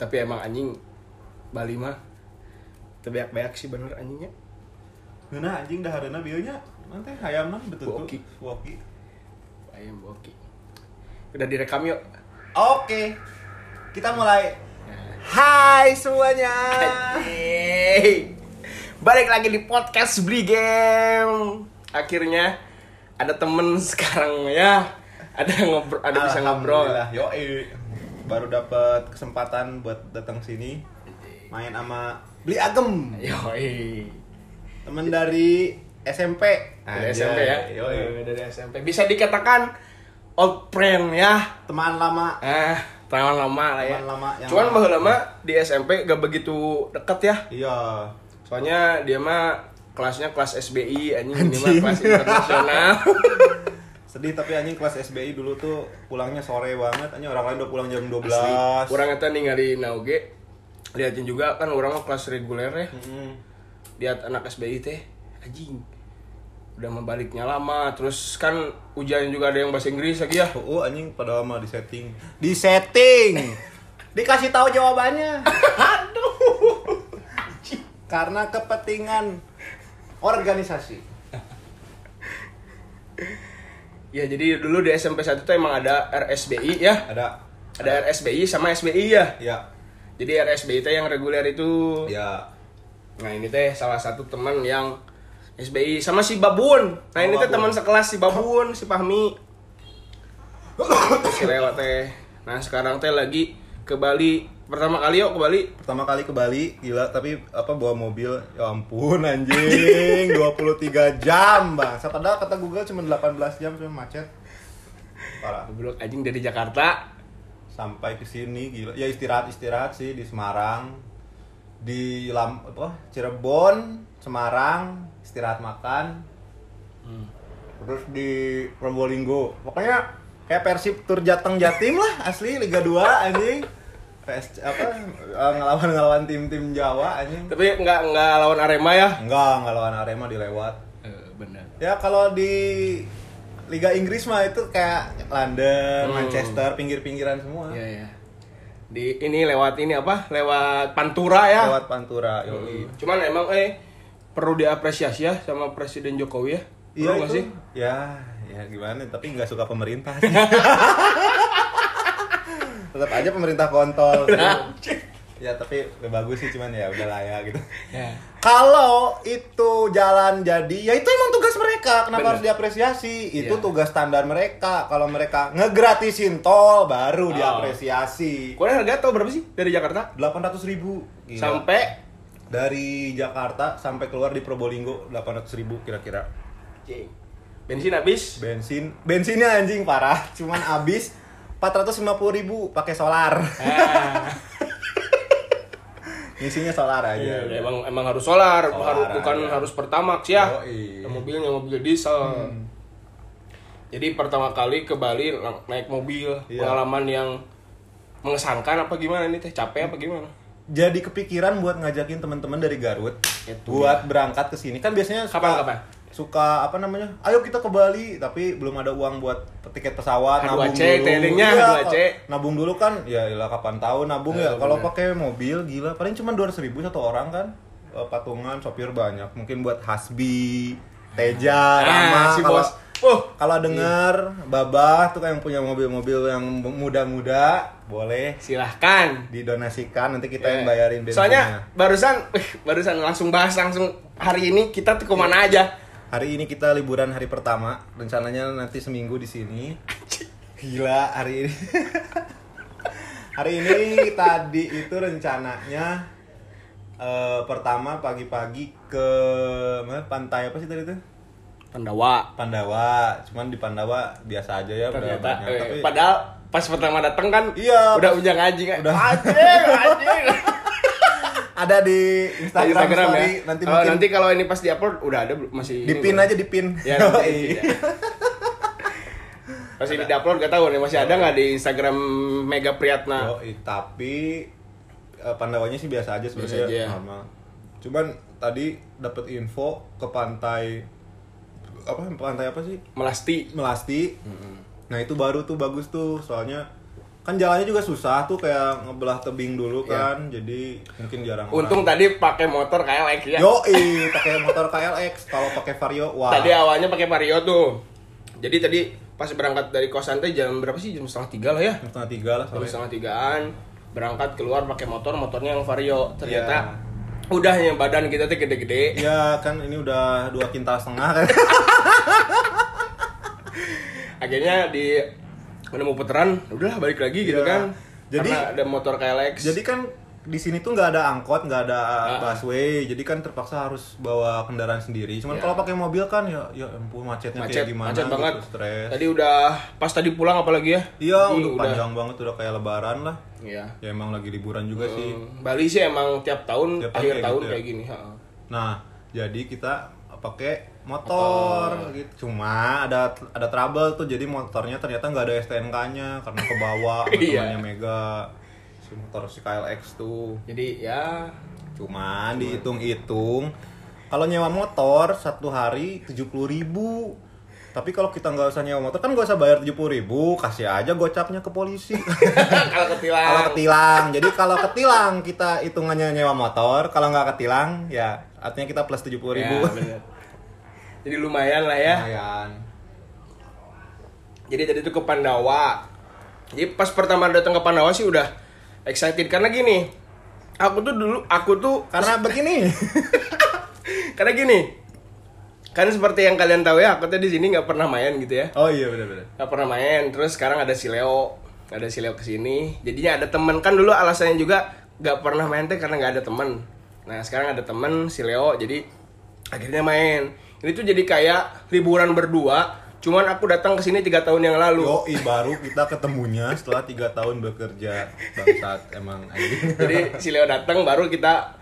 tapi emang anjing Bali mah terbeak-beak sih bener anjingnya Nah anjing dah harana bieunya nanti hayam mah betul Woki. Woki. ayam boki udah direkam yuk Oke. Kita mulai. Nah. Hai semuanya. Yeay. Balik lagi di podcast Beli Game. Akhirnya ada temen sekarang ya. Ada ngobrol, ada bisa ngobrol. Yoi. Baru dapat kesempatan buat datang sini main sama Beli Agem. Yoi. Temen dari SMP. Dari Anjay, SMP ya. Yoi. Eh, Dari SMP. Bisa dikatakan old friend ya. Teman lama. Ah, teman lama lah ya. Teman lama yang Cuman bahwa lama di SMP gak begitu deket ya. Iya. Soalnya dia mah kelasnya kelas SBI, anjing ini mah kelas internasional. Sedih tapi anjing kelas SBI dulu tuh pulangnya sore banget. Anjing orang lain udah pulang jam 12. Asli. Orang eta ningali nauge liatin juga kan orang mah kelas reguler ya. Mm-mm. Lihat anak SBI teh anjing. Udah membaliknya lama, terus kan ujian juga ada yang bahasa Inggris lagi ya. Oh, anjing pada lama di setting. Di setting. Dikasih tahu jawabannya. Aduh. Karena kepentingan organisasi. Ya jadi dulu di SMP 1 tuh emang ada RSBI ya. Ada Ada RSBI sama SBI ya. ya Jadi RSBI teh yang reguler itu. ya Nah ini teh salah satu teman yang SBI sama si Babun. Nah ini teh teman sekelas si Babun, si Fahmi. si lewat teh. Nah sekarang teh lagi ke Bali. Pertama kali yuk ke Bali. pertama kali ke Bali gila tapi apa bawa mobil? Ya ampun anjing 23 jam bang. Padahal kata Google cuma 18 jam cuma macet. Parah. Goblok anjing dari Jakarta. sampai ke sini gila. Ya istirahat istirahat sih di Semarang. Di Lam apa Cirebon Semarang istirahat makan. Terus di Probolinggo. Pokoknya kayak Persib tur Jateng Jatim lah asli Liga 2 anjing PS apa eh, ngelawan ngelawan tim-tim Jawa anjing Tapi nggak nggak lawan Arema ya. enggak ngelawan Arema dilewat Eh, benar. ya kalau di Liga Inggris mah itu kayak London, Hmm. Manchester, pinggir-pinggiran semua. Iya ya. Di ini lewat ini apa? Lewat Pantura ya. Lewat Pantura, yoi. Hmm. Cuman emang eh perlu diapresiasi ya sama Presiden Jokowi ya. Iya nggak sih? Ya, ya gimana? Tapi nggak suka pemerintah sih. Tetap aja pemerintah kontol. ya tapi bagus sih cuman ya udahlah ya gitu. Ya. Kalau itu jalan jadi, ya itu emang tugas mereka. Kenapa Bener. harus diapresiasi? Itu Iya. tugas standar mereka. Kalau mereka ngegratisin tol, baru Oh. diapresiasi. Kalian harga tau berapa sih dari Jakarta? 800 ribu. Sampai dari Jakarta sampai keluar di Probolinggo 800 ribu kira-kira. Bensin habis. Bensin, bensinnya anjing parah. Cuman habis 450 ribu pakai solar. Ah. Ngisinya solar aja. Iya, emang emang harus solar, Solar harus bukan aja. harus pertamax ya. Yoi. Yang mobilnya mobil diesel. Hmm. Jadi pertama kali ke Bali naik mobil, Iya. pengalaman yang mengesankan apa gimana nih teh? Capek apa gimana? Jadi kepikiran buat ngajakin teman-teman dari Garut Itu buat berangkat ke sini. Kan biasanya suka, Kapan, kapan? Suka apa namanya? Ayo kita ke Bali, tapi belum ada uang buat tiket pesawat, H2C, nabung dulu. tailing-nya Iya, H2C. Nabung dulu kan, ya ilah kapan tahu nabung Eh, ya. Kalau pakai mobil gila, paling cuma 200 ribu satu orang kan. Eh, patungan sopir banyak, mungkin buat Hasbi, Teja, Rama. Ah, si kalau- bos. Uh, Kalau denger Babah tuh yang punya mobil-mobil yang muda-muda, boleh silahkan. didonasikan nanti kita yang Ya. bayarin bensinnya. Soalnya barusan, barusan langsung bahas langsung hari ini kita tuh ke mana aja? Hari ini kita liburan hari pertama, rencananya nanti seminggu di sini. Gila hari ini. hari ini tadi itu rencananya eh, pertama pagi-pagi ke mana pantai apa sih tadi itu? Pandawa. Pandawa. Cuman di Pandawa biasa aja ya udah Ternyata, banyak. eh, Tapi padahal pas pertama datang kan, Iya, udah ujang anjing kan. udah. Anjing, anjing. ada di Instagram, Instagram ya. story. nanti Oh, mungkin nanti kalau ini pas diupload udah ada belum? masih di ini pin belum? aja di pin. Ya, nanti di ya. Pas ini diupload gak tahu nih masih ada nggak di Instagram Mega Priyatna? Yoi, tapi eh, Pandawanya sih biasa aja Biasa sebenarnya aja ya. normal. Cuman tadi dapat info ke pantai apa pantai apa sih? Melasti. Melasti. Nah, itu baru tuh bagus tuh soalnya kan jalannya juga susah tuh kayak ngebelah tebing dulu Iya. kan jadi mungkin jarang Untung tadi pakai motor KLX ya. yo pakai motor KLX kalau pakai Vario wah Tadi awalnya pakai Vario tuh. Jadi tadi pas berangkat dari kosan teh jam berapa sih? Jam setengah tiga lah ya. jam setengah tiga lah Jam setengah tigaan berangkat keluar pakai motor, motornya yang Vario. Ternyata Iya. udah yang badan kita tuh gede-gede. ya kan ini udah dua kintal setengah kan Akhirnya di menemukan putaran, udah balik lagi gitu Iya. kan. Jadi- Karena ada motor KLX. jadi kan di sini tuh nggak ada angkot nggak ada Ah. busway jadi kan terpaksa harus bawa kendaraan sendiri cuman Iya. kalau pakai mobil kan ya ya ampun macetnya macet, kayak gimana macet gitu, banget. stres Tadi udah pas tadi pulang apalagi ya? iya udah panjang banget udah kayak lebaran lah Iya. ya emang lagi liburan juga sih Hmm, Bali sih emang tiap tahun Tiap tahun akhir kayak tahun gitu ya. kayak gini. ha. Nah, jadi kita pakai motor, gitu. Cuma ada ada trouble tuh. Jadi motornya ternyata nggak ada STNK-nya karena ke bawah sama Iya. temannya Mega. Si motor si KLX tuh. Jadi ya Cuman dihitung-hitung kalau nyewa motor satu hari 70.000 ribu tapi kalau kita nggak usah nyewa motor kan nggak usah bayar 70.000 ribu kasih aja gocapnya ke polisi kalau ketilang. kalau ketilang jadi kalau ketilang kita hitungannya nyewa motor kalau nggak ketilang ya artinya kita plus 70.000 ribu Ya, bener. Jadi lumayan lah ya. lumayan Jadi tadi itu ke Pandawa. Jadi pas pertama datang ke Pandawa sih udah excited karena gini. Aku tuh dulu aku tuh karena begini karena gini. Kan seperti yang kalian tahu ya, aku tuh di sini nggak pernah main gitu ya. oh iya benar-benar Nggak pernah main. Terus sekarang ada si Leo, ada si Leo ke sini. Jadinya ada teman kan dulu alasannya juga nggak pernah main teh karena nggak ada teman. Nah sekarang ada teman si Leo, jadi akhirnya main. Ini tuh jadi kayak liburan berdua. Cuman aku datang ke sini tiga tahun yang lalu. Yoi, baru kita ketemunya setelah tiga tahun bekerja bangsat emang Jadi si Leo datang baru kita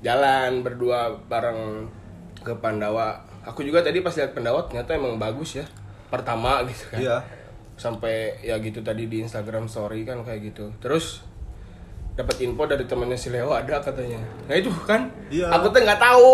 jalan berdua bareng ke Pandawa. Aku juga tadi pas lihat Pandawa ternyata emang bagus ya. Pertama gitu kan. iya Sampai ya gitu tadi di Instagram story kan kayak gitu. Terus dapat info dari temennya si Leo ada katanya. Nah itu kan. Iya. Aku tuh nggak tahu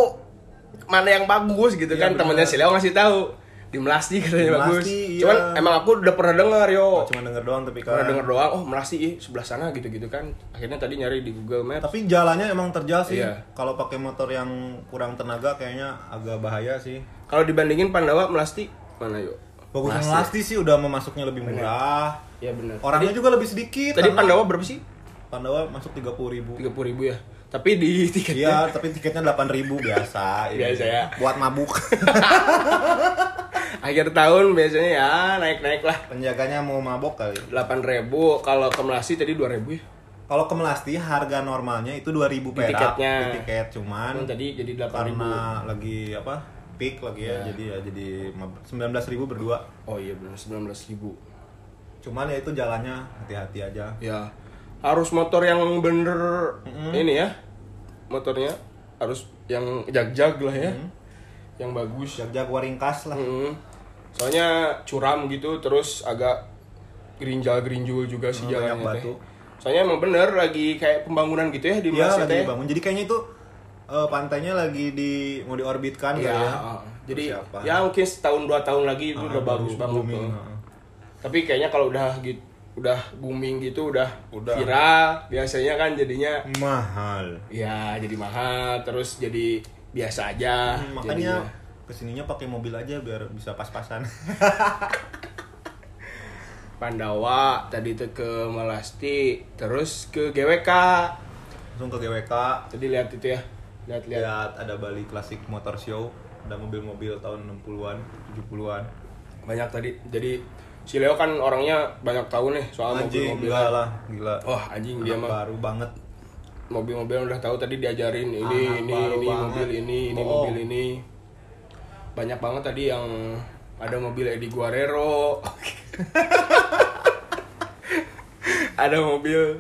mana yang bagus gitu Iya, kan. bener. Temennya si Leo ngasih tahu di Melasti katanya Di bagus. Melasti, iya. Cuman emang aku udah pernah denger yo. cuma denger doang tapi Pernah kan denger doang, oh Melasti ih, sebelah sana gitu-gitu kan. Akhirnya tadi nyari di Google Maps. tapi jalannya emang terjal sih Iya. kalau pakai motor yang kurang tenaga kayaknya agak bahaya sih Kalau dibandingin Pandawa Melasti mana yuk? Bagusnya Melasti sih udah memasuknya lebih murah Ya benar. orangnya juga lebih sedikit Tadi karena Pandawa berapa sih? Pandawa masuk 30.000 ribu 30 ribu ya. Tapi di tiketnya Iya, tapi tiketnya 8.000 biasa. ini. Biasa ya. Buat mabuk. akhir tahun biasanya ya naik-naik lah. Penjaganya mau mabok kali. 8 ribu. Kalau ke Melasti tadi 2 ribu ya. Kalau ke Melasti harga normalnya itu 2000 perak tiketnya. di tiket cuman Kan tadi jadi 8 ribu. karena lagi apa? peak lagi ya. Iya. Jadi ya jadi 19.000 berdua. Oh iya benar 19 ribu. Cuman ya itu jalannya hati-hati aja. Ya harus motor yang bener Mm-mm. ini ya. Motornya harus yang jag-jag lah ya. Mm. Yang bagus. Jag-jag ringkas lah. Mm. Soalnya curam gitu terus agak gerinjal-gerinjul juga sih Hmm, jalannya teh. batu. Soalnya emang bener lagi kayak pembangunan gitu ya di lagi teh. dibangun. Jadi kayaknya itu eh, pantainya lagi di mau diorbitkan Iya, kali ya. ah. jadi Persiapan. ya mungkin setahun dua tahun lagi itu Ah, udah bagus banget tuh. ah. Tapi kayaknya kalau udah gitu udah booming gitu udah, Udah. viral biasanya kan jadinya mahal. ya jadi mahal terus jadi biasa aja Hmm, jadinya. makanya ke sininya pakai mobil aja biar bisa pas-pasan. Pandawa tadi itu ke Melasti terus ke GWK Langsung ke GWK, tadi lihat itu ya lihat-lihat lihat ada Bali Classic Motor Show, ada mobil-mobil tahun 60-an, 70-an. banyak tadi jadi si Leo kan orangnya banyak tahu nih soal mobil-mobil lah, gila. wah anjing dia mah baru banget. mobil-mobil udah tahu tadi diajarin ini Anak ini ini banget. mobil ini ini Bohong. mobil ini banyak banget tadi yang ada mobil Eddie Guerrero ada mobil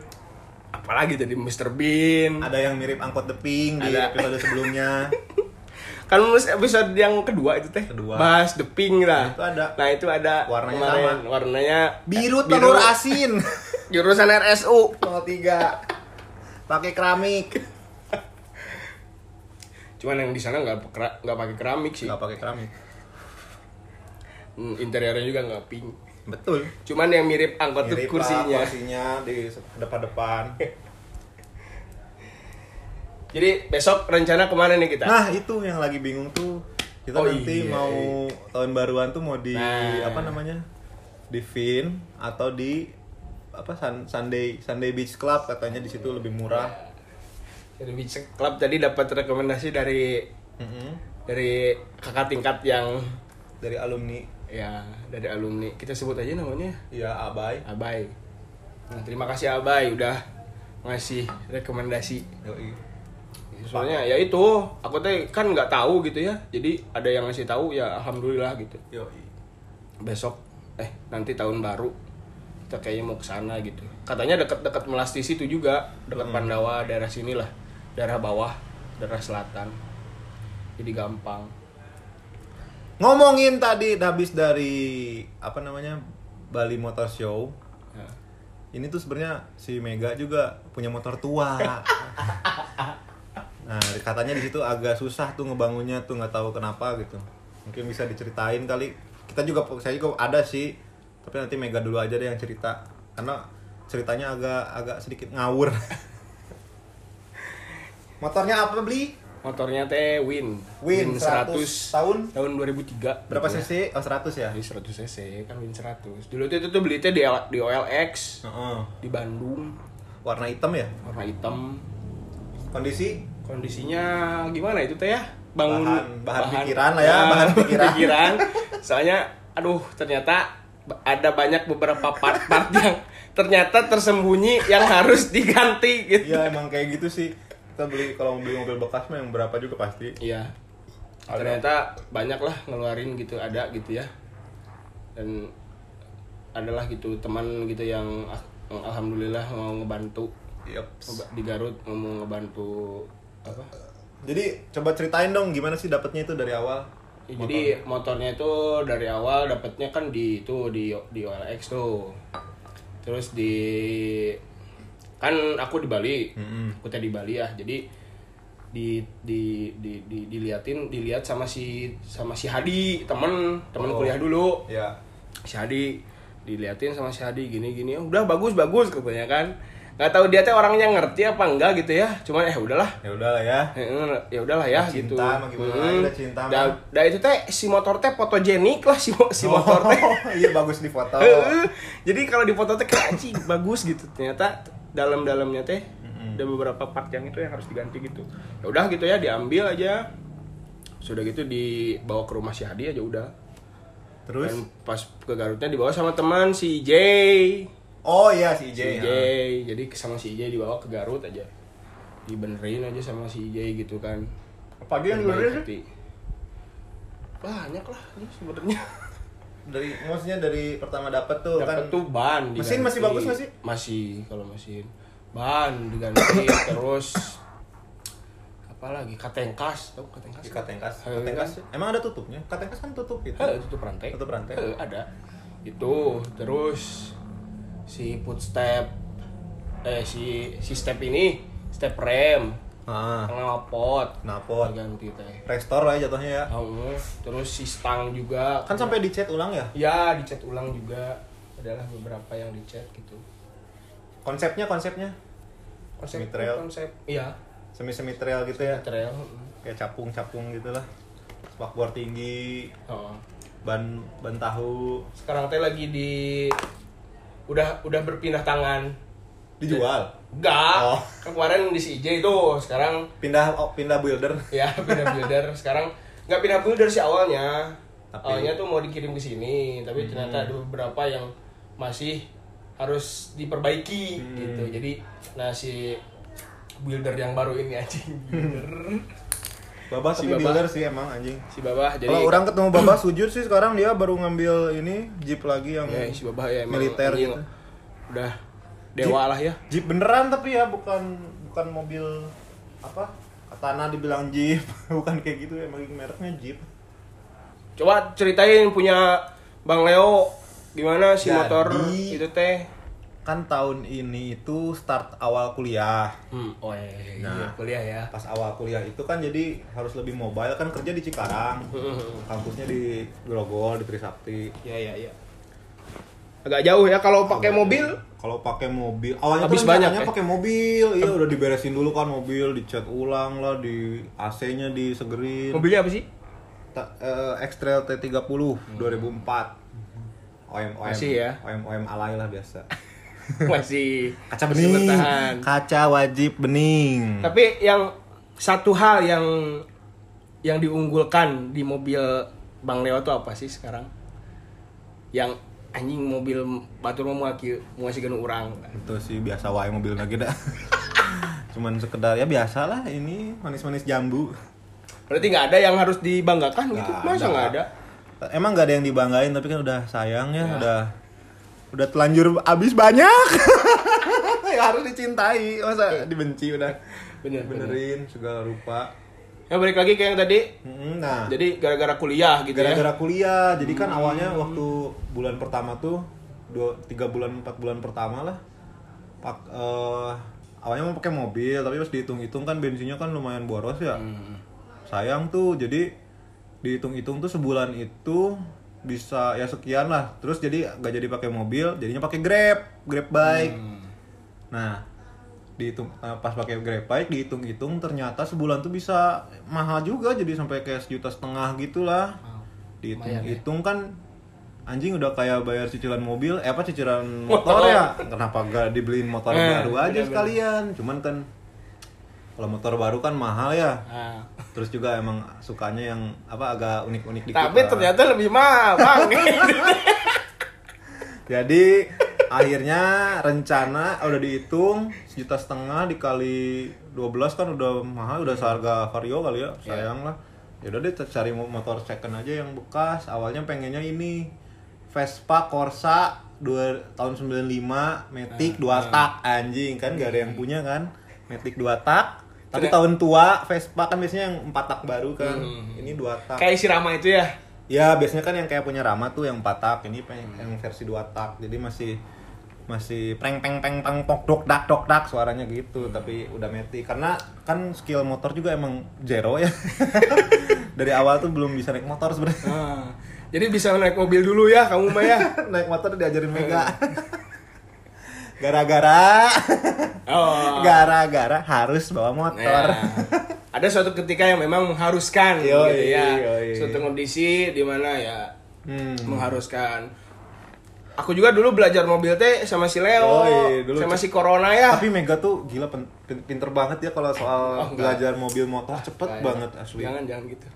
apalagi tadi Mr. Bean Ada yang mirip angkot The Pink di Ada. episode sebelumnya. kan episode yang kedua itu teh Kedua. bahas The Pink lah Nah, itu ada. nah itu ada Warnanya kemarin. sama. warnanya Biru telur asin. jurusan RSU 03. Pakai keramik. cuman yang di sana nggak nggak pakai keramik sih Enggak pakai keramik. Hmm, interiornya juga nggak pink Betul. Cuman yang mirip angkot Mirip kursinya. kursinya di depan-depan. Jadi besok rencana ke mana nih kita? Nah, itu yang lagi bingung tuh. Kita Oh, nanti iya. mau tahun baruan tuh mau di Nah. apa namanya? Di Vin atau di apa Sun- Sunday Sunday Beach Club katanya di situ lebih murah. Jadi Beach Club tadi dapat rekomendasi dari Mm-mm. dari kakak tingkat yang Dari alumni. ya dari alumni. Kita sebut aja namanya Iya, Abai. Abai. Nah, terima kasih Abai udah ngasih rekomendasi. Yoi. Soalnya ya itu, aku teh kan nggak tahu gitu ya. Jadi ada yang ngasih tahu ya alhamdulillah gitu. Yoi. Besok eh nanti tahun baru kita kayaknya mau ke sana gitu. Katanya dekat-dekat Melastis itu juga, dekat Pandawa daerah sinilah, daerah bawah, daerah selatan. Jadi gampang. Ngomongin tadi habis dari apa namanya? Bali Motor Show. Ya. Ini tuh sebenarnya si Mega juga punya motor tua. Nah, katanya di situ agak susah tuh ngebangunnya tuh nggak tahu kenapa gitu. Mungkin bisa diceritain kali. Kita juga saya juga ada sih. Tapi nanti Mega dulu aja deh yang cerita. Karena ceritanya agak agak sedikit ngawur. Motornya apa beli? Motornya teh Win. Win 100 tahun? tahun 2003. Berapa gitu ya. cc? Oh 100 ya? Jadi 100 cc kan Win 100. Dulu tuh itu tuh beli teh di, di OLX di Bandung, Warna hitam ya? warna hitam. Kondisi? Kondisinya gimana itu teh ya? Bangun Bahan- bahan pikiran lah ya, bahan pikiran. pikiran. Soalnya aduh ternyata ada banyak beberapa part-part yang ternyata tersembunyi yang harus diganti gitu. Iya emang kayak gitu sih. Kita beli kalau mau beli mobil bekas mah yang berapa juga pasti. Iya. Ada. Ternyata banyak lah ngeluarin gitu ada gitu ya. Dan adalah gitu teman gitu yang ah- alhamdulillah mau ngebantu Yep. Di Garut mau ngebantu apa? Jadi coba ceritain dong gimana sih dapetnya itu dari awal? Ya, jadi motornya itu dari awal dapatnya kan di itu di di OLX tuh. Terus di kan aku di Bali. Mm-mm. Aku tadi di Bali ya. Jadi di di di, di diliatin dilihat sama si sama si Hadi temen temen Oh. kuliah dulu Ya. si Hadi diliatin sama si Hadi gini gini "Oh, udah bagus bagus katanya kan nggak tahu dia teh orangnya ngerti apa enggak gitu ya cuman eh udahlah Ya udahlah ya. Eh, ya udahlah ya Cinta gitu. lagi, udah cinta. Da, da itu teh si motor teh fotogenik lah si si motor teh. Oh, iya bagus di foto. Heeh. Jadi kalau di foto teh kayak bagus gitu. Ternyata dalam-dalamnya teh ada beberapa part yang itu yang harus diganti gitu. Ya udah gitu ya diambil aja. Sudah gitu dibawa ke rumah si Hadi aja udah. Terus? Dan pas ke Garutnya dibawa sama teman si Jay. Oh iya si Si J. Jay. Jadi sama si Jay dibawa ke Garut aja. Dibenerin aja sama si Jay gitu kan. Apa aja yang Baik dibenerin? hati. banyak lah ini sebenarnya Dari maksudnya dari pertama dapat tuh dapat kan. tuh ban Mesin diganti. masih bagus nggak sih? masih kalau mesin ban diganti terus apa lagi katengkas tahu katengkas katengkas. Katengkas. Emang ada tutupnya? Katengkas kan tutup gitu. Eh, tutup rantai Tutup rantai. Ada itu terus si footstep eh si si step ini step rem Ah, knalpot knalpot. ganti teh Restore lah ya jatuhnya ya. Oh, terus si stang juga Kan sampai dicat ulang ya? ya dicat ulang juga adalah beberapa yang dicat gitu Konsepnya konsepnya konsep Semi-trail. konsep iya semi-semi trail gitu ya. trail Kayak capung-capung gitu lah. Spakbor tinggi, oh. ban ban tahu sekarang teh lagi di udah udah berpindah tangan dijual. enggak Oh. kan kemarin di CJ itu sekarang Pindah oh, pindah builder. ya pindah builder sekarang nggak pindah builder sih awalnya Tapi- awalnya tuh mau dikirim ke sini tapi ternyata ada beberapa yang masih harus diperbaiki Hmm. gitu jadi nah si builder yang baru ini anjing builder Babah Si Babah. builder sih emang anjing. si babah jadi Kalau orang ketemu Babah sujud sih sekarang dia baru ngambil ini Jeep lagi yang ya si babah ya emang militer anjing gitu. udah dewa lah ya Jeep beneran tapi ya bukan bukan mobil apa Katana dibilang Jeep bukan kayak gitu emang mereknya Jeep coba ceritain punya bang Leo gimana si Jadi- motor itu teh kan tahun ini itu start awal kuliah. Hmm oh iya, Nah. iya, kuliah ya. pas awal kuliah itu kan jadi harus lebih mobile kan kerja di Cikarang. Hmm, kampusnya di Grogol di Trisakti. Ya ya ya agak jauh ya kalau pakai mobil? kalau pakai mobil awalnya Habis banyak ya? pakai mobil. Iya udah diberesin dulu kan mobil dicat ulang lah di AC-nya disegerin. Mobilnya apa sih? Ta- eh, X-Trail T30 2004 OM OM Masih ya? OM OM alay lah biasa masih kaca masih bening. bertahan. kaca wajib bening. Tapi yang satu hal yang yang diunggulkan di mobil Bang Leo tuh apa sih sekarang? Yang anjing mobil batur mau mau sih orang itu sih biasa wae mobil lagi dah. Cuman sekedar ya biasa lah ini manis-manis jambu. Berarti nggak ada yang harus dibanggakan gitu? Nggak masa nggak ada? Emang nggak ada yang dibanggain tapi kan udah sayang ya, udah udah telanjur abis banyak. Ya harus dicintai. Masa dibenci udah bener bener. benerin segala rupa. Ya balik lagi kayak yang tadi. Nah. Jadi gara-gara kuliah gitu ya. Gara-gara kuliah. Jadi kan awalnya waktu bulan pertama tuh dua tiga bulan empat bulan pertama lah. Pak eh, awalnya mau pakai mobil tapi pas dihitung-hitung kan bensinnya kan lumayan boros ya. Hmm. sayang tuh jadi dihitung-hitung tuh sebulan itu bisa ya sekian lah. Terus jadi nggak jadi pakai mobil jadinya pakai grab grab bike. Hmm. nah dihitung eh, pas pakai grab bike dihitung-hitung ternyata sebulan tuh bisa mahal juga jadi sampai kayak sejuta setengah gitulah Wow. dihitung-hitung kan anjing udah kayak bayar cicilan mobil eh apa cicilan motor. ya? Kenapa gak dibeliin motor Eh, baru aja sekalian? Cuman kan kalau motor baru kan mahal ya. Nah, terus juga emang sukanya yang apa agak unik-unik dikit tapi lah. ternyata lebih mahal bang. Jadi akhirnya rencana udah dihitung sejuta setengah dikali 12 kan udah mahal udah seharga vario kali ya sayang lah. Ya udah deh cari mo- motor second aja yang bekas. Awalnya pengennya ini Vespa Corsa dua, tahun 95 Matic dua tak anjing. Kan gak ada yang punya kan? Matic dua tak tapi tahun tua Vespa kan biasanya yang empat tak baru kan Hmm. ini dua tak kayak si Rama itu ya Ya biasanya kan yang kayak punya Rama tuh yang 4 tak, ini pengen yang versi 2 tak. Jadi masih masih preng peng peng peng pok dok dak dok dak suaranya gitu, tapi udah meti karena kan skill motor juga emang zero ya. Dari awal tuh belum bisa naik motor sebenarnya. Ah, jadi bisa naik mobil dulu ya kamu mah ya naik motor diajarin Mega. Gara-gara oh gara-gara harus bawa motor. Ya. ada suatu ketika yang memang mengharuskan Yoi, gitu ya yoi. suatu kondisi di mana ya Hmm. mengharuskan aku juga dulu belajar mobil teh sama si Leo Yoi, dulu sama si Corona ya Tapi Mega tuh gila pinter banget ya kalau soal Oh, enggak. belajar mobil motor cepet Kayak- banget asli. jangan jangan gitu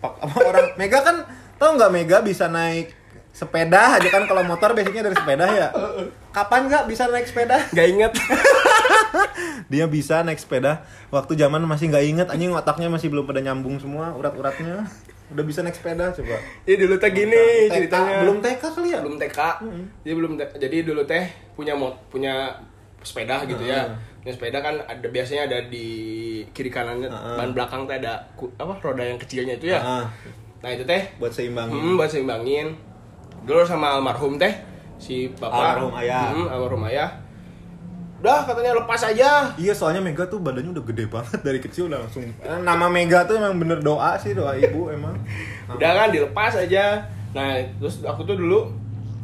Pak apa orang Mega kan tau nggak Mega bisa naik sepeda aja kan kalau motor basicnya dari sepeda ya. Kapan nggak bisa naik sepeda? nggak inget Dia bisa naik sepeda waktu zaman masih nggak inget anjing otaknya masih belum pada nyambung semua urat-uratnya. Udah bisa naik sepeda coba. ya dulu teh gini TK, ceritanya belum TK kali ya? belum TK jadi belum te- jadi dulu teh punya mot punya sepeda gitu ya punya sepeda kan ada biasanya ada di kiri kanannya Heeh. ban belakang teh ada apa roda yang kecilnya itu ya Ah, nah itu teh buat seimbangin. hmm, buat seimbangin dulu sama almarhum teh si bapak Almarhum ayah. hmm, almarhum ayah udah katanya lepas aja. Iya soalnya Mega tuh badannya udah gede banget dari kecil udah langsung. Nama Mega tuh emang bener doa sih doa ibu emang. udah kan dilepas aja. Nah terus aku tuh dulu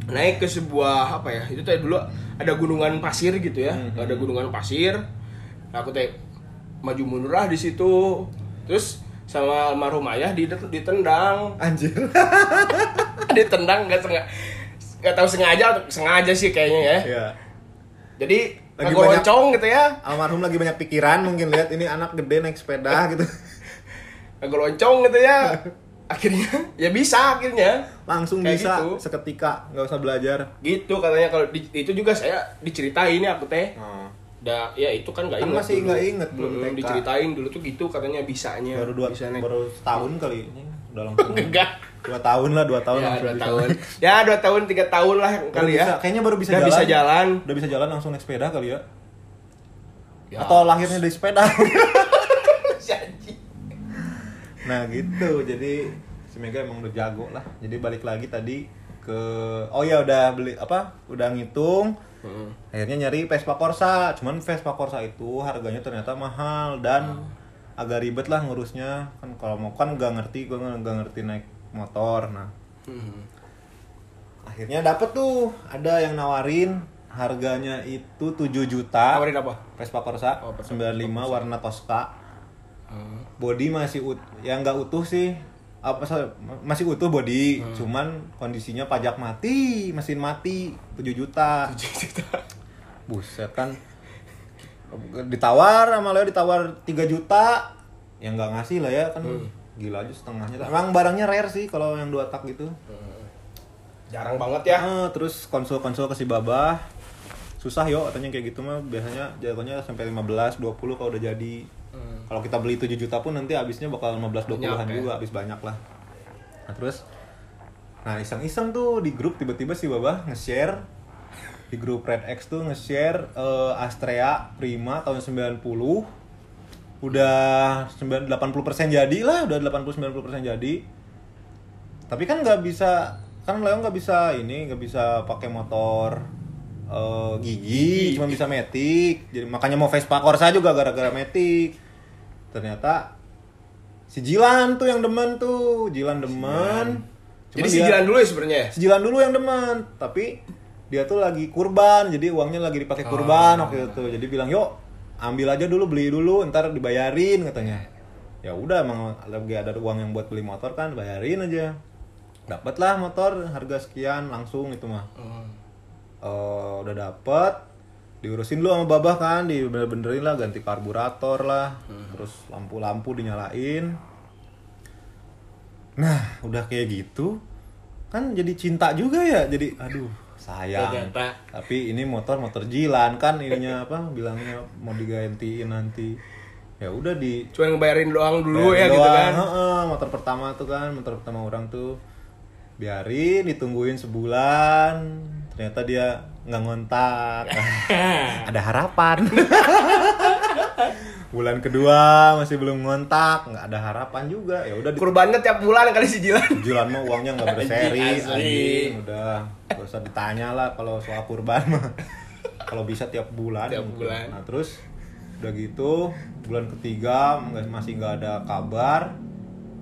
naik ke sebuah apa ya itu teh dulu ada gunungan pasir gitu ya. Ada gunungan pasir. Nah, aku teh maju mundur lah di situ. Terus sama almarhum ayah dit- ditendang. Anjir. ditendang nggak sengaja nggak tahu sengaja sengaja sih kayaknya ya. Ya. jadi Lagi ngegoloncong gitu ya. Almarhum lagi banyak pikiran mungkin lihat ini anak gede naik sepeda gitu. ngegoloncong gitu ya. Akhirnya ya bisa akhirnya. Langsung Kayak bisa gitu. seketika nggak usah belajar. Gitu katanya kalau di- itu juga saya diceritain ya aku teh. Da, ya itu kan nggak Kan inget masih nggak inget, belum Hmm, TK. diceritain dulu tuh gitu katanya bisanya. Baru dua bisa baru setahun kali udah langsung enggak. Dua tahun lah dua tahun ya dua bisa. tahun. Ya dua tahun tiga tahun lah kali bisa- ya kayaknya baru bisa Udah jalan. bisa jalan. Udah bisa jalan langsung naik sepeda kali ya, Ya. atau lahirnya dari sepeda. Nah gitu. Jadi si Mega emang udah jago lah. Jadi balik lagi tadi ke oh ya udah beli apa udah ngitung. Hmm. akhirnya nyari Vespa Corsa. Cuman Vespa Corsa itu harganya ternyata mahal dan agak ribet lah ngurusnya. Kan kalau mau kan gak ngerti gue nggak ngerti naik motor. Nah Hmm. akhirnya dapet tuh. Ada yang nawarin harganya itu 7 juta. Tawarin apa? Vespa Corsa Oh, Vespa 95 warna Tosca. Body masih ut yang nggak utuh sih. Apa sorry, masih utuh body cuman kondisinya pajak mati mesin mati 7 juta. Buset kan ditawar sama Leo ditawar 3 juta. Yang nggak ngasih lah ya kan gila aja setengahnya. Emang barangnya rare sih kalau yang dua tak gitu. Jarang banget ya. Ah, terus konsul-konsul ke si Babah. Susah yo katanya kayak gitu mah. Biasanya jatuhnya sampai 15 20 kalau udah jadi. Hmm. kalau kita beli 7 juta pun nanti habisnya bakal 15 20-an Banyak, ya. juga habis banyak lah. Nah terus nah iseng-iseng tuh di grup tiba-tiba si Babah nge-share di grup Red X tuh nge-share eh, Astrea Prima tahun 90 udah 9 80% jadi lah udah 80 90% jadi. Tapi kan nggak bisa kan Leo nggak bisa ini nggak bisa pakai motor eh, gigi cuma bisa metik jadi makanya mau Vespa Corsa juga gara-gara metik ternyata si Jilan tuh yang demen tuh Jilan demen. Jadi Cuman si dia- jalan dulu ya sebenarnya. ya? sejilan dulu yang demen tapi dia tuh lagi kurban jadi uangnya lagi dipakai kurban waktu itu. Jadi bilang yuk ambil aja dulu beli dulu ntar dibayarin katanya. Ya udah emang lagi ada uang yang buat beli motor kan bayarin aja. Dapatlah motor harga sekian langsung itu mah. Hmm. Eh, udah dapet diurusin dulu sama babah kan dibener-benerin lah ganti karburator lah. Terus lampu-lampu dinyalain. Nah udah kayak gitu kan jadi cinta juga ya jadi aduh sayang Ternyata. tapi ini motor motor jilan kan ininya apa bilangnya mau digantiin nanti ya udah di Cuma ngebayarin doang dulu ya gitu doang, kan. heeh, motor pertama tuh kan, motor pertama orang tuh biarin ditungguin sebulan, ternyata dia nggak ngontak. Ada harapan. Bulan kedua masih belum ngontak, nggak ada harapan juga. Ya udah Kurbannya tiap bulan kali si Jilan. Jilan mah uangnya nggak berseri, Anjing. Udah, gak usah ditanya lah kalau soal kurban mah. kalau bisa tiap bulan. Tiap mungkin. bulan. Nah terus udah gitu bulan ketiga masih nggak ada kabar.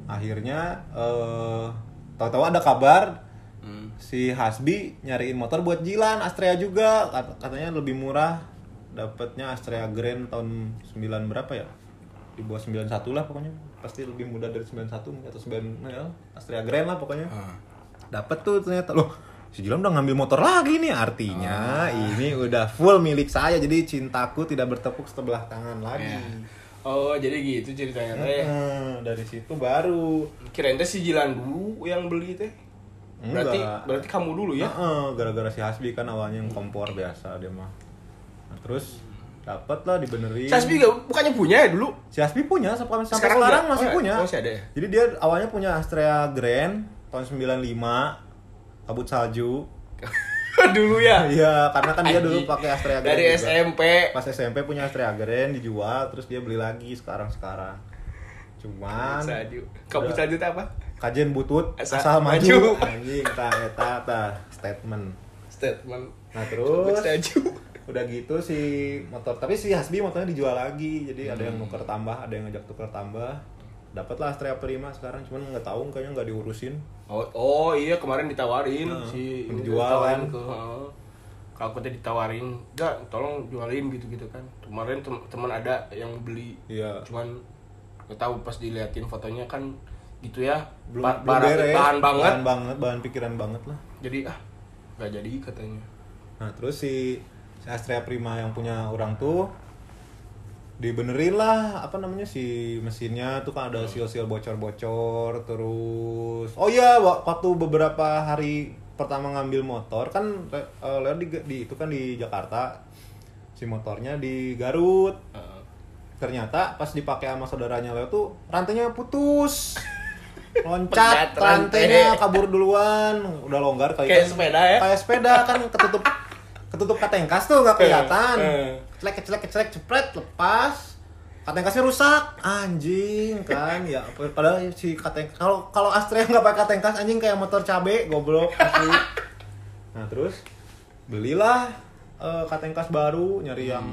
Akhirnya eh tahu-tahu ada kabar Hmm. si Hasbi nyariin motor buat Jilan Astrea juga Kat- katanya lebih murah dapatnya Astrea Grand tahun 9 berapa ya di bawah 91 lah pokoknya pasti lebih mudah dari 91 mungkin, atau 9 ya, Astrea Grand lah pokoknya dapat tuh ternyata loh si Jilan udah ngambil motor lagi nih artinya ini udah full milik saya jadi cintaku tidak bertepuk sebelah tangan lagi Ya. Oh, jadi gitu ceritanya teh. Hmm, dari situ baru Kirain teh si Jilan dulu yang beli teh. Berarti berarti kamu dulu ya. Heeh, gara-gara si Hasbi kan awalnya yang kompor biasa dia mah. Nah, terus dapat lah dibenerin. Si Hasbi gak, bukannya punya ya dulu? Si punya sampai, sampai Sekarang sekarang, masih Oh, punya. masih ada ya? Jadi dia awalnya punya Astrea Grand tahun 95 kabut salju. dulu ya. Iya, karena kan dia dulu pakai Astrea Grand. Dari juga. SMP. Pas SMP punya Astrea Grand dijual terus dia beli lagi sekarang-sekarang. Cuman Salju. Udah. salju teh apa? kajen butut Asal asal, maju. maju. Anjing, ta eta ta statement. Statement. Nah, terus salju. Udah gitu si motor tapi si Hasbi motornya dijual lagi jadi ada yang nuker tambah ada yang ngajak tuker tambah. Dapatlah Astrea Prima sekarang cuman nggak tahu kayaknya nggak diurusin. Oh, oh iya kemarin ditawarin Heeh, si dijual kan. ke aku teh ditawarin enggak tolong jualin gitu gitu kan. Kemarin tem- teman ada yang beli iya. cuman nggak tahu pas diliatin fotonya kan gitu ya belum ba- belum barang- beres. bahan banget. Bahan banget bahan pikiran banget lah. Jadi ah nggak jadi katanya. Nah terus si Astrea Prima yang punya orang tuh dibenerin lah apa namanya si mesinnya. Tuh kan ada sil-sil bocor-bocor terus oh iya wa- waktu beberapa hari pertama ngambil motor kan Leo di, di itu kan di Jakarta si motornya di Garut. Heeh. ternyata pas dipakai sama saudaranya Leo tuh rantainya putus. Loncat rantai. rantainya kabur duluan. Udah longgar kayak Kayak sepeda ya? kayak sepeda kan ketutup ketutup katengkas tuh nggak kelihatan. Eh. celek celek celek cepret lepas. Katengkasnya rusak. Anjing kan. Ya padahal si kateng kalau kalau Astrea nggak pakai katengkas anjing kayak motor cabe goblok asli. Nah terus belilah eh, katengkas baru nyari yang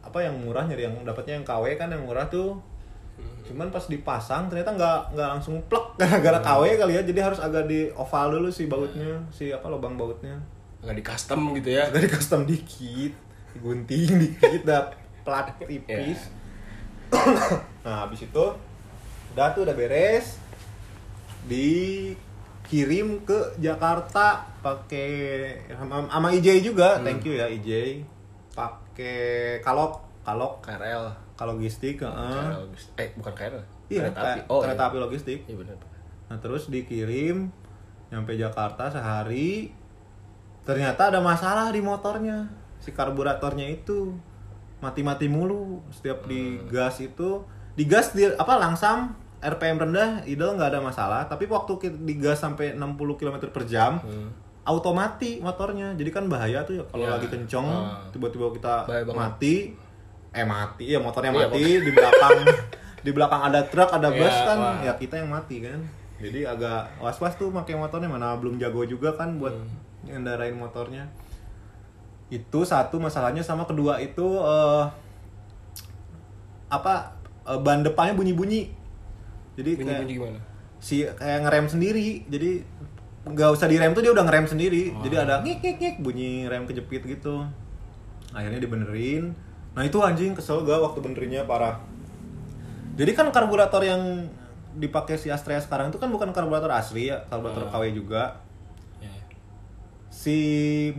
apa yang murah nyari yang dapatnya yang KW kan yang murah tuh. Cuman pas dipasang ternyata nggak nggak langsung plek gara-gara KW kali ya. Jadi harus agak di oval dulu si bautnya si apa lubang bautnya nggak di custom gitu ya. Agak di custom dikit digunting dikit dah plat tipis. Nah habis itu udah tuh udah beres dikirim ke Jakarta pakai sama, sama IJ juga. Thank you ya IJ pakai kalok kalok. KRL kalau logistik. KRL eh bukan KRL iya kereta api. Oh kereta iya. api logistik. Iya benar. Nah terus dikirim nyampe Jakarta sehari ternyata ada masalah di motornya si karburatornya itu mati-mati mulu setiap di gas itu di gas di apa langsam RPM rendah idle nggak ada masalah tapi waktu kita digas sampai 60 km per jam Hmm. auto mati motornya jadi kan bahaya tuh ya kalau Ya. lagi kenceng Ah. tiba-tiba kita Bahaya banget. mati eh mati ya motornya Iya, mati di belakang di belakang ada truk ada bus Iya, kan wah. ya kita yang mati kan jadi agak was was tuh pakai motornya mana belum jago juga kan buat Hmm. Ngendarain motornya. Itu satu masalahnya sama kedua itu eh, apa eh, ban depannya bunyi bunyi jadi bunyi kayak bunyi gimana? si kayak ngerem sendiri. Jadi nggak usah direm tuh dia udah ngerem sendiri. Jadi ada ngik ngik ngik bunyi rem kejepit gitu. Akhirnya dibenerin. Nah itu anjing kesel gak waktu benerinnya parah. Jadi kan karburator yang dipakai si Astrea sekarang itu kan bukan karburator asli ya karburator Hmm. KW juga si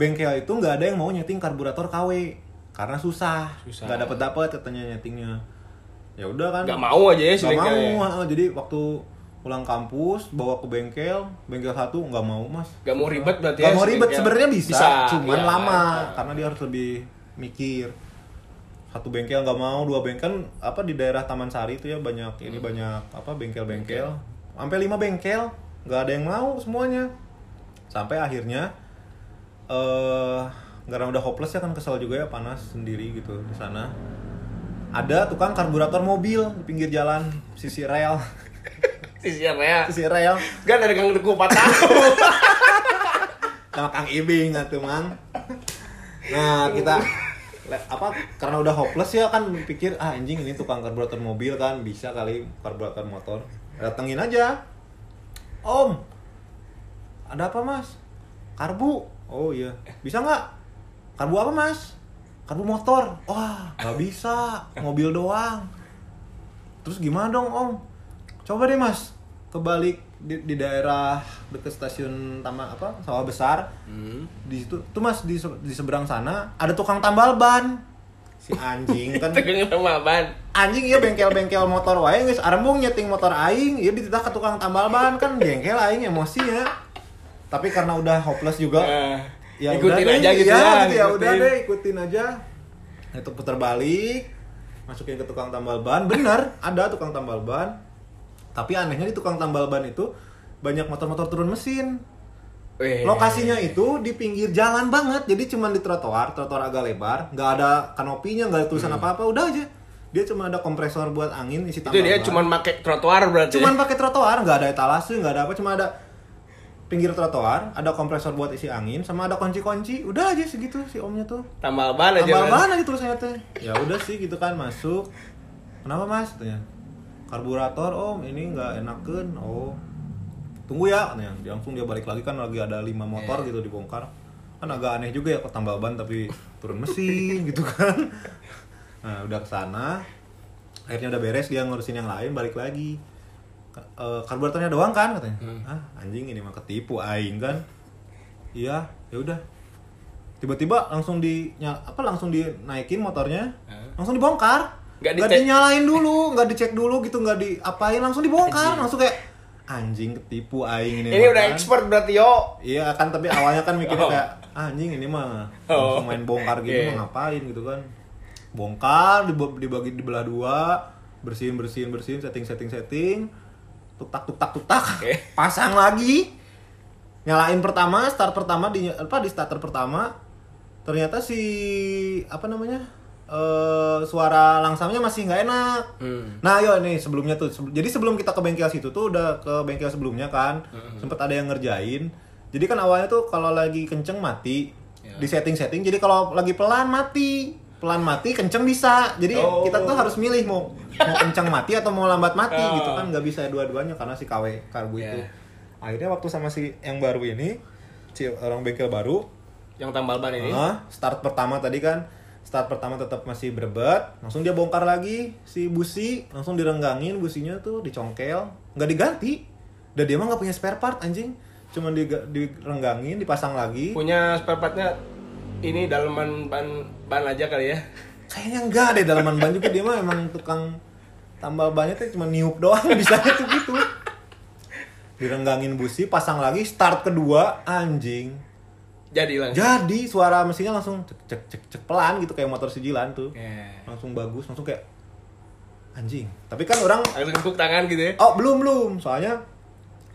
bengkel itu nggak ada yang mau nyeting karburator KW karena susah Susah. nggak dapat dapat katanya nyetingnya ya udah kan nggak mau aja ya si Gak bengkel mau, ya. jadi waktu pulang kampus bawa ke bengkel, bengkel satu nggak mau mas. Gak mau ribet berarti Gak ya mau ribet sebenarnya bisa, Bisa, cuman iya, lama iya. karena dia harus lebih mikir. Satu bengkel nggak mau, dua bengkel kan apa di daerah Taman Sari itu ya banyak ini Hmm. banyak apa bengkel-bengkel, sampai lima bengkel nggak ada yang mau semuanya. Sampai akhirnya eh karena udah hopeless ya kan kesel juga ya panas sendiri gitu di sana. Ada tukang karburator mobil di pinggir jalan sisi rel. Sisi apa ya? sisi rel Gak dari Kang Teguh 4 tahun. sama Kang Ibing atuh mang nah kita apa karena udah hopeless ya kan pikir ah anjing ini tukang karburator mobil kan bisa kali karburator motor datengin aja om ada apa mas karbu oh iya. Bisa nggak? Karbu apa mas? Karbu motor. Wah nggak bisa. Mobil doang. Terus gimana dong om? Coba deh mas. Kebalik di, di daerah dekat stasiun Taman apa sawah besar. Hmm. di situ tuh mas di, di seberang sana ada tukang tambal ban. Si anjing kan. Tegang sama ban. anjing iya bengkel-bengkel motor wae geus. Arembung nyeting motor aing iya dititah ke tukang tambal ban. Kan bengkel aing emosi ya tapi karena udah hopeless juga Eh, ya ikutin udah aja deh, gitu ya, ya. gitu ya udah deh ikutin aja. Itu putar balik masukin ke tukang tambal ban. Bener ada tukang tambal ban. Tapi anehnya di tukang tambal ban itu banyak motor-motor turun mesin. Lokasinya itu di pinggir jalan banget. Jadi cuma di trotoar trotoar agak lebar. Nggak ada kanopinya nggak ada tulisan apa apa udah aja. Dia cuma ada kompresor buat angin isi Hmm. Itu dia ban. cuma pakai trotoar berarti. cuman pakai trotoar nggak ada etalase nggak ada apa. Cuma ada pinggir trotoar ada kompresor buat isi angin sama ada kunci-kunci. Udah aja segitu si omnya tuh. Tambal ban aja. tambal ban aja tulisannya teh ya udah sih gitu kan masuk. Kenapa mas? Tanya karburator om ini nggak enakan. Oh. Tunggu ya katanya. Dia langsung dia balik lagi kan lagi ada lima motor Iya. gitu dibongkar. Kan agak aneh juga ya kok tambal ban tapi turun mesin gitu kan. Nah udah ke sana akhirnya udah beres dia ngurusin yang lain balik lagi Eh, karburatornya doang kan katanya Hmm. ah anjing ini mah ketipu aing kan iya ya udah tiba-tiba langsung di apa langsung dinaikin motornya Hah? langsung dibongkar Nggak nggak dinyalain dulu nggak dicek dulu gitu nggak diapain langsung dibongkar Anjing. langsung kayak anjing ketipu aing ini Ini udah kan." expert berarti yo. iya kan tapi awalnya kan mikirnya Oh. kayak "Ah, anjing ini mah Oh. langsung main bongkar gitu Iya. mah ngapain gitu kan bongkar dibagi dibelah dua bersihin bersihin bersihin setting setting setting tutak tutak tutak Oke. pasang lagi nyalain pertama start pertama di apa di starter pertama ternyata si apa namanya eh suara langsamnya masih nggak enak Hmm. Nah, yo nih sebelumnya tuh. sebe- Jadi sebelum kita ke bengkel situ tuh udah ke bengkel sebelumnya kan. Sempet ada yang ngerjain. Jadi kan awalnya tuh kalau lagi kenceng mati, Ya. di setting-setting. Jadi kalau lagi pelan mati. Pelan mati kenceng bisa. Jadi Oh. kita tuh harus milih mau mau kenceng mati atau mau lambat mati Oh. gitu kan. Nggak bisa dua-duanya karena si KW karbu itu. Yeah. akhirnya waktu sama si yang baru ini si orang bengkel baru. Yang tambal ban ini. ah, start pertama tadi kan. Start pertama tetap masih berebet langsung dia bongkar lagi si busi. Langsung direnggangin businya tuh dicongkel. Nggak diganti. Dan dia mah nggak punya spare part anjing. Cuman di direnggangin dipasang lagi. Punya spare partnya ini daleman ban ban aja kali ya. kayaknya enggak deh dalaman ban juga dia mah emang tukang tambal bannya tuh cuma niup doang bisa tuh gitu direnggangin busi pasang lagi start kedua anjing Jadi langsung. jadi suara mesinnya langsung cek cek cek cek pelan gitu kayak motor sijilan tuh Ya. langsung bagus langsung kayak anjing tapi kan orang Langsung tepuk tangan gitu ya. oh belum belum soalnya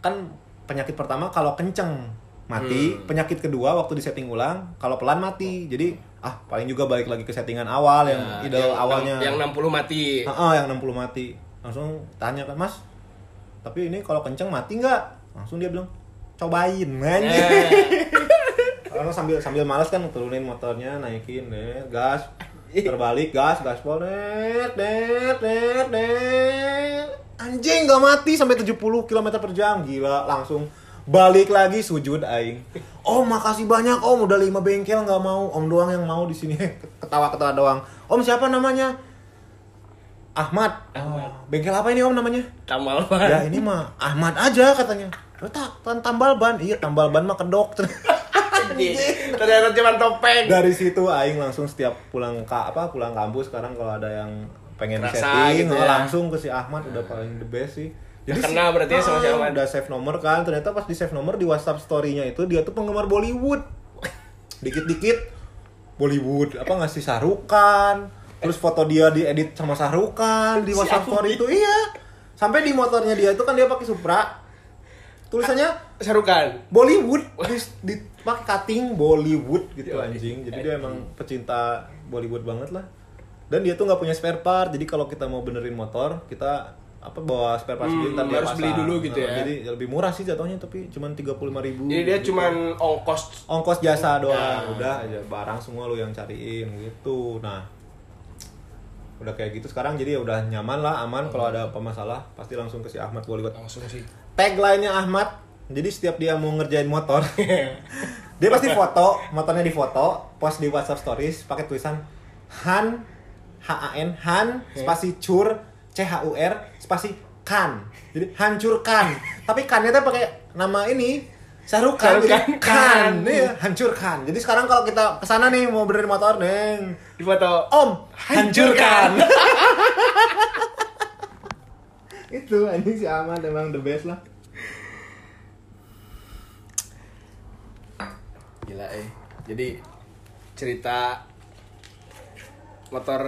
kan penyakit pertama kalau kenceng mati Hmm. penyakit kedua waktu disetting ulang kalau pelan mati jadi ah paling juga balik lagi ke settingan awal yang Ya, ide yang, awalnya. yang 60 mati. Heeh, yang 60 mati. Langsung tanya kan mas tapi ini kalau kenceng mati nggak? Langsung dia bilang cobain anjing Eh, Karena sambil sambil malas kan turunin motornya, naikin deh, gas, terbalik gas, gaspol, net, net, net, net. Anjing gak mati sampai 70 km per jam, gila langsung balik lagi sujud aing. Om makasih banyak om udah lima bengkel nggak mau om doang yang mau di sini ketawa ketawa doang. Om siapa namanya? Ahmad. Ahmad. Oh, bengkel apa ini om namanya? tambal ban. ya ini mah Ahmad aja katanya. Tak tan- tambal ban, iya tambal ban mah kedok. Ternyata cuma topeng. dari situ aing langsung setiap pulang ke apa pulang kampus sekarang kalau ada yang pengen setting gitu oh, ya. langsung ke si Ahmad udah paling the best sih Udah kenal berarti ya sama si ah, Ahmad. udah save nomor kan. Ternyata pas di save nomor di WhatsApp story-nya itu dia tuh penggemar Bollywood. Dikit-dikit. Bollywood apa ngasih sarukan terus foto dia diedit sama sarukan di Si WhatsApp Ahmad. story itu. Iya. Sampai di motornya dia itu kan dia pakai Supra. Tulisannya Sarukan. Bollywood. Di, di pakai cutting Bollywood gitu anjing. Jadi dia emang pecinta Bollywood banget lah. Dan dia tuh nggak punya spare part. Jadi kalau kita mau benerin motor kita apa bawa spare part Hmm, ntar dia harus beli dulu gitu Nah, ya. jadi lebih murah sih jatuhnya tapi cuman tiga puluh lima ribu Jadi dia cuman ongkos ongkos jasa doang Nah. udah aja barang semua lu yang cariin gitu. Nah udah kayak gitu sekarang jadi ya udah nyaman lah aman. Kalau ada apa masalah pasti langsung ke si Ahmad Bollywood langsung sih. tagline-nya Ahmad jadi setiap dia mau ngerjain motor dia pasti foto motornya difoto post di WhatsApp stories pakai tulisan Han H A N Han spasi cur C H U R spasi kan. Jadi hancurkan. Tapi kannya tuh pakai nama ini Sahrukan, kan. Kan. nih hancurkan. Jadi sekarang kalau kita ke sana nih mau benerin motor neng. Di foto. Om Hancurkan. itu anjing si Ahmad. Emang the best lah. Gila eh. Jadi cerita motor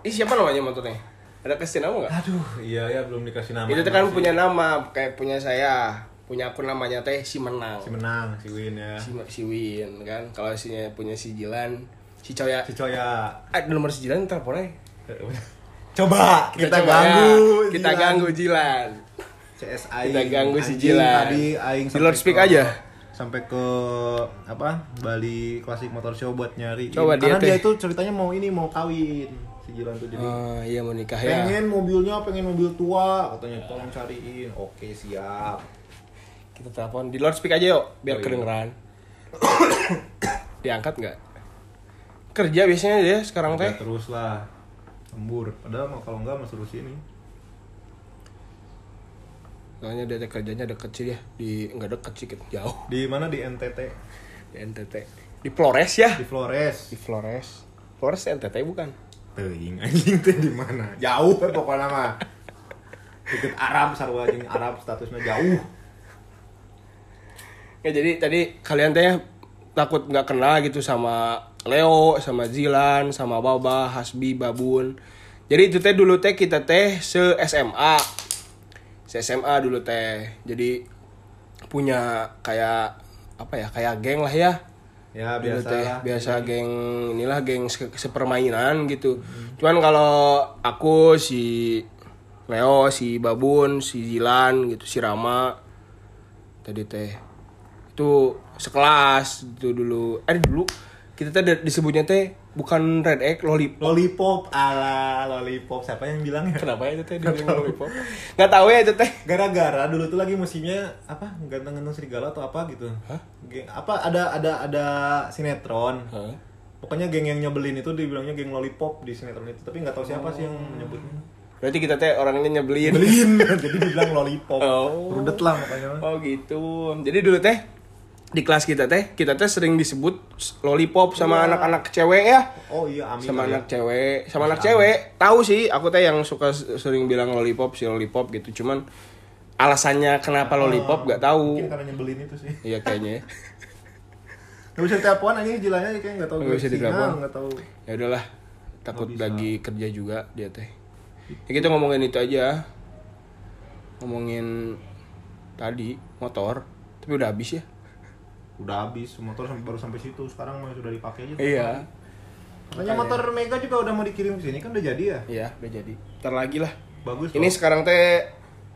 Ih siapa namanya motornya? Ada kasih nama nggak? aduh iya ya belum dikasih nama Itu kan punya nama kayak punya saya. Punya akun namanya teh si menang. si menang si Win ya Si, si Win kan. Kalau si punya si Jilan, si Coya. si Coya Ada nomor si Jilan aja. coba kita, coba ganggu ya. Kita Jilan. ganggu Jilan. CS Kita ganggu si Jilan. tadi Aing Di loudspeak aja. sampai ke apa Bali Classic Motor Show buat nyari Coba dia karena dia, teh. itu ceritanya mau ini mau kawin si Jilan tuh jadi Oh iya mau nikah ya. pengen mobilnya pengen mobil tua katanya tolong cariin oke siap Kita telepon di loudspeak aja yuk biar Oh, iya. kedengeran. Diangkat nggak? Kerja biasanya dia sekarang teh. Terus lah lembur padahal mah kalau enggak mah suruh sini Soalnya dia kerjanya deket sih ya di enggak deket sih jauh di mana di NTT di NTT. Di Flores ya? di Flores Di Flores. Flores NTT bukan? Teuing anjing teh di mana? Jauh we pokoknya mah. Deket Arab sarua anjing Arab statusnya jauh. Ya jadi tadi kalian teh takut nggak kenal gitu sama Leo, sama Zilan, sama Baba, Hasbi, Babun. Jadi itu teh dulu teh kita teh se SMA. Se SMA dulu teh. Jadi punya kayak apa ya? Kayak geng lah ya. Ya Dulu biasa teh, biasa geng inilah geng se- sepermainan gitu. Cuman kalau aku si Leo, si Babun, si Zilan gitu, si Rama tadi teh itu sekelas itu dulu. Eh dulu kita teh di- disebutnya teh bukan red egg lollipop Lollipop ala lollipop siapa yang bilang ya? kenapa ya itu teh dia bilang lollipop nggak tahu ya itu teh Gara-gara dulu tuh lagi musimnya apa ganteng-ganteng serigala atau apa gitu. Hah? Geng, apa ada ada ada sinetron. Hah? Pokoknya geng yang nyebelin itu dibilangnya geng lollipop di sinetron itu, tapi nggak tahu siapa sih yang menyebutnya. berarti kita teh orangnya nyebelin Nyebelin, jadi dibilang lollipop. Oh. Rudet lah makanya. oh gitu jadi dulu teh di kelas kita teh kita teh sering disebut lollipop sama Iya. anak-anak cewek ya Oh iya, Amin. sama kali ya. anak cewek sama anak Amin. cewek tahu sih aku teh yang suka sering bilang lollipop si lollipop gitu cuman alasannya kenapa lollipop gak tahu Mungkin karena nyebelin itu sih. iya kayaknya ya. Gak bisa telepon aja jilanya kayak nggak tahu Nggak bisa ditelepon. nggak tahu. ya udahlah takut Nggak lagi kerja juga dia teh ya kita ngomongin itu aja ngomongin tadi motor tapi udah habis ya Udah habis motor sampai baru sampai situ. Sekarang mah sudah dipakai aja. iya Makanya motor Mega juga udah mau dikirim ke sini kan udah jadi ya. iya udah jadi ntar lagi lah Bagus. ini loh. sekarang teh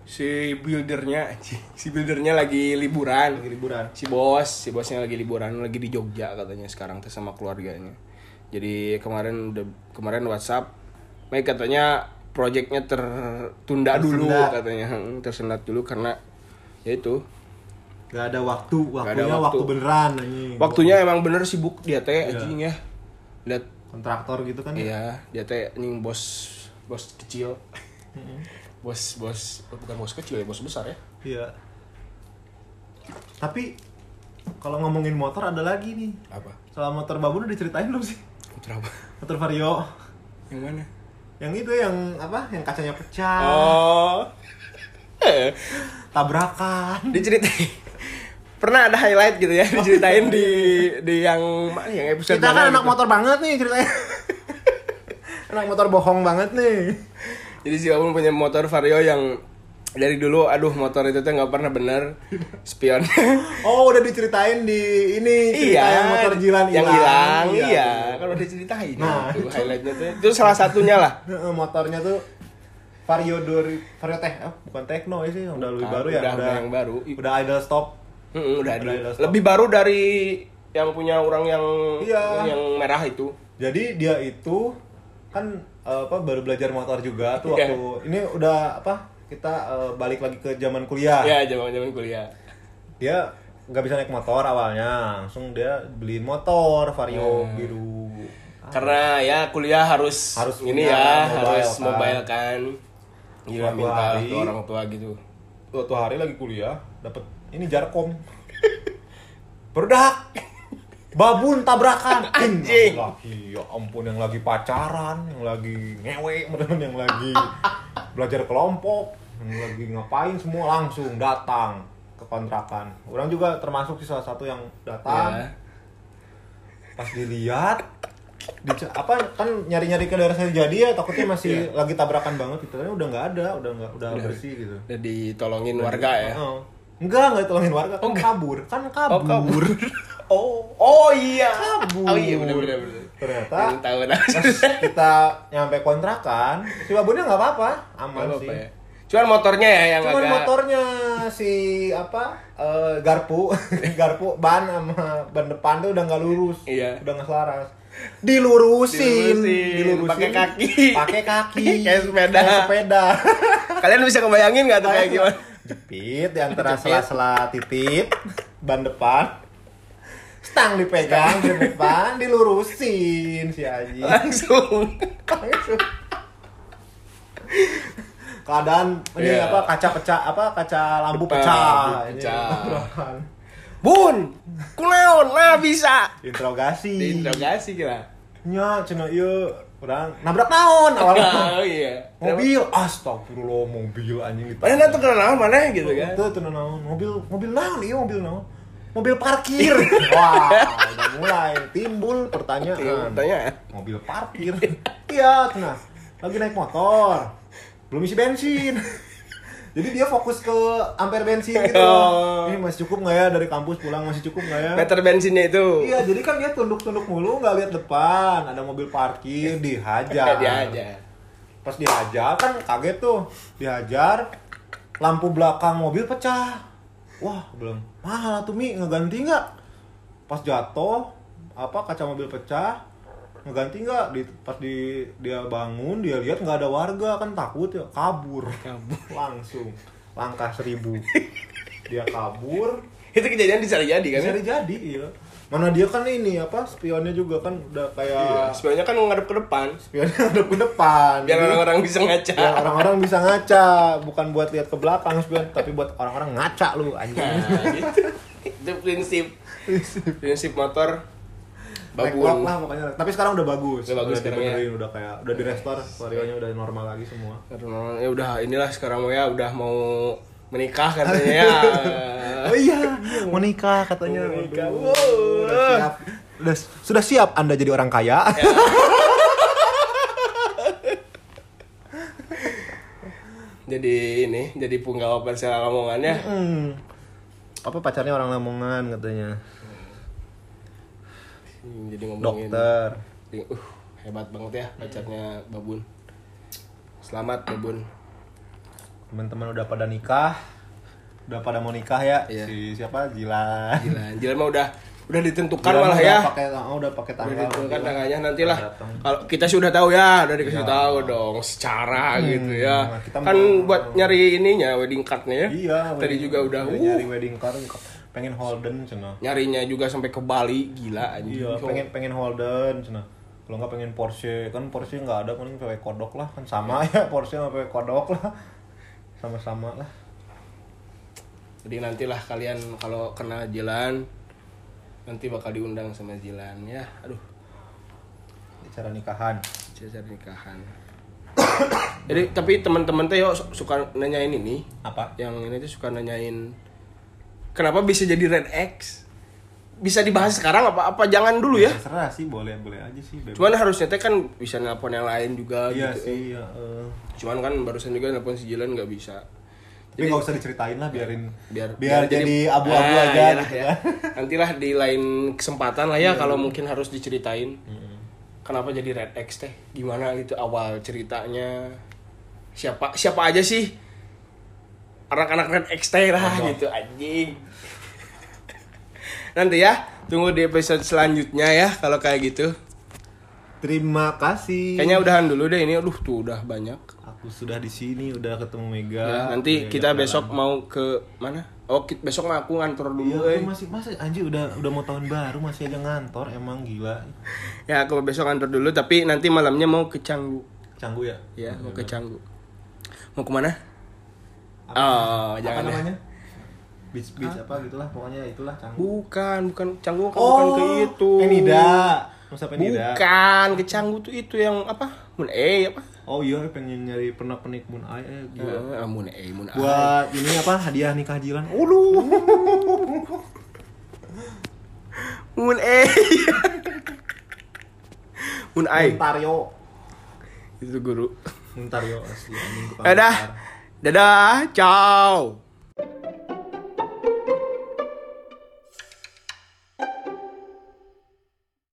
si buildernya si buildernya lagi liburan lagi liburan. si bos si bosnya lagi liburan lagi di Jogja katanya sekarang teh sama keluarganya jadi kemarin udah kemarin WhatsApp Mei katanya proyeknya tertunda dulu katanya Hmm, tersendat dulu karena ya itu Gak ada waktu, Nggak ada waktunya waktu. waktu beneran anjing. waktunya emang bener sibuk dia teh Iya. anjing ya lihat kontraktor gitu kan. ya. iya dia teh anjing bos bos kecil bos bos bukan bos kecil ya bos besar ya Iya. Tapi kalau ngomongin motor ada lagi nih. apa Soal motor Babu udah diceritain belum sih? Putra apa Motor Vario. yang mana Yang itu yang apa? Yang kacanya pecah. oh Tabrakan. diceritain pernah ada highlight gitu ya diceritain di di yang mana yang episode Kita kan anak gitu. motor banget nih ceritanya. anak motor bohong banget nih. jadi si Babun punya motor Vario yang dari dulu aduh motor itu tuh nggak pernah bener spion Oh, udah diceritain di ini cerita yang motor Jilan yang hilang iya bener. kan udah diceritain Nah, itu highlightnya tuh itu salah satunya lah Heeh, motornya tuh Vario dari Vario Teh, oh, bukan Tekno ya sih, udah lebih baru ya, udah- udah yang baru. Udah idle stop. Mm-mm, udah di- lebih baru dari yang punya orang yang Iya. yang merah itu Jadi dia itu kan eh, apa baru belajar motor juga tuh Iya. waktu ini udah apa kita eh, balik lagi ke zaman kuliah. ya zaman zaman kuliah Dia nggak bisa naik motor awalnya, langsung dia beliin motor Vario Hmm. biru. karena ya kuliah harus Harus ini ya mobile harus kan. mobile kan Gila minta hari. orang tua gitu Suatu hari lagi kuliah dapat ini jarkom. Berdak. Babun tabrakan. Anjing. Lagi ya ampun yang lagi pacaran, yang lagi ngewe, yang lagi belajar kelompok, yang lagi ngapain semua langsung datang ke kontrakan. Orang juga termasuk sih salah satu yang datang. ya. Pas dilihat dica- apa kan nyari-nyari ke daerah saya jadi ya takutnya masih lagi tabrakan banget gitu Ternyata udah nggak ada udah nggak udah, Udah. bersih gitu udah ditolongin warga ya Heeh. Enggak, enggak tolongin warga, kan kabur. Kan kabur. oh kabur oh oh iya Kabur. oh iya benar benar benar Ternyata tahu kita nyampe kontrakan, si babunnya nggak apa-apa, aman Nggak sih. apa-apa ya cuman motornya ya yang Cuman agak motornya si apa eh, garpu, garpu ban sama ban depan tuh udah nggak lurus, Iya. udah nggak selaras. Dilurusin, Dilurusin. Pakai kaki. pakai kaki, Kayak sepeda. Kayak sepeda. kalian bisa kebayangin nggak tuh kayak gimana Jepit di antara sela-sela titip ban depan. Stang dipegang di depan, dilurusin si Aji. langsung Langsung. Keadaan ini Iya. apa kaca pecah apa kaca lampu Depan, pecah. lampu pecah. bun kunaon nah bisa Interogasi. diinterogasi kira Nya cenah ieu urang nabrak naon awalnya. oh iya Mobil, astagfirullah mobil anjing gitu. mana tuh kenal mana gitu kan Itu tuh naon, mobil mobil naon iya mobil naon. Mobil parkir. Wah, udah mulai timbul pertanyaan. tanya Mobil parkir. iya, nah. Lagi naik motor. Belum isi bensin. Jadi dia fokus ke ampere bensin gitu. Oh. Ini masih cukup nggak ya dari kampus pulang masih cukup nggak ya? meter bensinnya itu Iya, jadi kan dia tunduk-tunduk mulu nggak lihat depan. Ada mobil parkir dihajar. kayak dia aja Pas dihajar kan kaget tuh. Dihajar lampu belakang mobil pecah. Wah, belum. Mahal tuh Mi ngeganti nggak? Pas jatuh apa kaca mobil pecah. Ngeganti nggak? Di pas di dia bangun dia lihat nggak ada warga kan takut ya kabur. Kabur. langsung langkah seribu. Dia kabur. Itu kejadian bisa jadi kan? bisa ya? jadi iya. Mana dia kan ini apa spionnya juga kan udah Iya, kayak sebenarnya kan ngadep ke depan. Spionnya ada ke depan. Biar orang-orang bisa ngaca. biar orang-orang bisa ngaca. Bukan buat lihat ke belakang spion tapi buat orang-orang ngaca lu anjing. Nah, gitu. Itu prinsip. Prinsip motor Rock lah pokoknya tapi sekarang udah bagus Udah bagus udah sekarang ya. udah kayak udah di restore varionya udah normal lagi semua Karena ya udah inilah sekarang ya udah mau menikah katanya ya. oh iya mau nikah katanya Mau nikah. Wow. udah siap udah, sudah siap anda jadi orang kaya jadi ini jadi punggawa Persela Lamongan ya. Hmm. apa pacarnya orang Lamongan katanya Jadi ngomongin dokter Uh, hebat banget ya pacarnya Babun. Selamat Babun. teman-teman udah pada nikah udah pada mau nikah ya Iya. si siapa Jilan Gila, Jilan mah udah udah ditentukan Jilan malah udah ya. pakai oh, udah pakai Udah tanggal ditentukan tanggalnya nantilah. Kalau kita sudah tahu ya, udah dikasih Iya. tahu dong secara gitu ya. kita kan buat nyari ininya wedding cardnya ya. iya Tadi wedding- juga udah nyari, uh, nyari wedding card pengen Holden cina nyarinya juga sampai ke Bali gila anjing. iya So, pengen pengen Holden cina kalau nggak pengen Porsche kan Porsche nggak ada paling PW kodok lah. Kan sama ya Porsche sama PW kodok lah. Sama-sama lah. Jadi nantilah kalian kalau kena Jilan nanti bakal diundang sama Jilan ya. Aduh, cara nikahan. Cara nikahan. Jadi tapi teman-teman teh yo suka nanyain ini, apa? Yang ini tuh suka nanyain kenapa bisa jadi Red X? Bisa dibahas sekarang apa apa jangan dulu ya? terserah sih boleh boleh aja sih bebas. Cuman harusnya teh kan bisa nelpon yang lain juga iya gitu. sih ya, eh. Cuman kan barusan juga nelpon si Jilan nggak bisa. tapi nggak usah diceritain lah biarin Biar biar, jadi abu-abu Ah, aja iyalah gitu ya. Nantilah di lain kesempatan lah ya kalau mungkin harus diceritain. Kenapa jadi Red X teh? Gimana gitu awal ceritanya? Siapa siapa aja sih? Anak-anak Red X lah gitu anjing. Nanti ya, tunggu di episode selanjutnya ya kalau kayak gitu. terima kasih Kayaknya udahan dulu deh ini. Aduh, tuh udah banyak. aku sudah di sini udah ketemu Mega Ya, nanti Udah kita jalan. besok mau ke mana? Oh, besok mah aku ngantor Iya, dulu. eh. aku masih masih anjir udah udah mau tahun baru masih aja ngantor emang gila. Ya, aku besok kantor dulu tapi nanti malamnya mau ke Canggu. Canggu ya? Ya, mau ke Canggu. Mau ke mana? Apa, Oh, apa jangan deh. namanya? Beach beach apa gitulah pokoknya itulah Canggu. Bukan, bukan Canggu kan bukan ke itu. Penida. Masa Penida? Bukan, ke Canggu tuh itu yang apa? Mun E apa? Oh iya pengen nyari pernah penik Moon Eye eh, gila. Ah, Mun E, Mun A. Buat ini apa hadiah nikah Jilan. Uluh. Mun E. Mun Ai. Muntario. Itu guru. Muntario asli anjing Dadah. đa đa chào.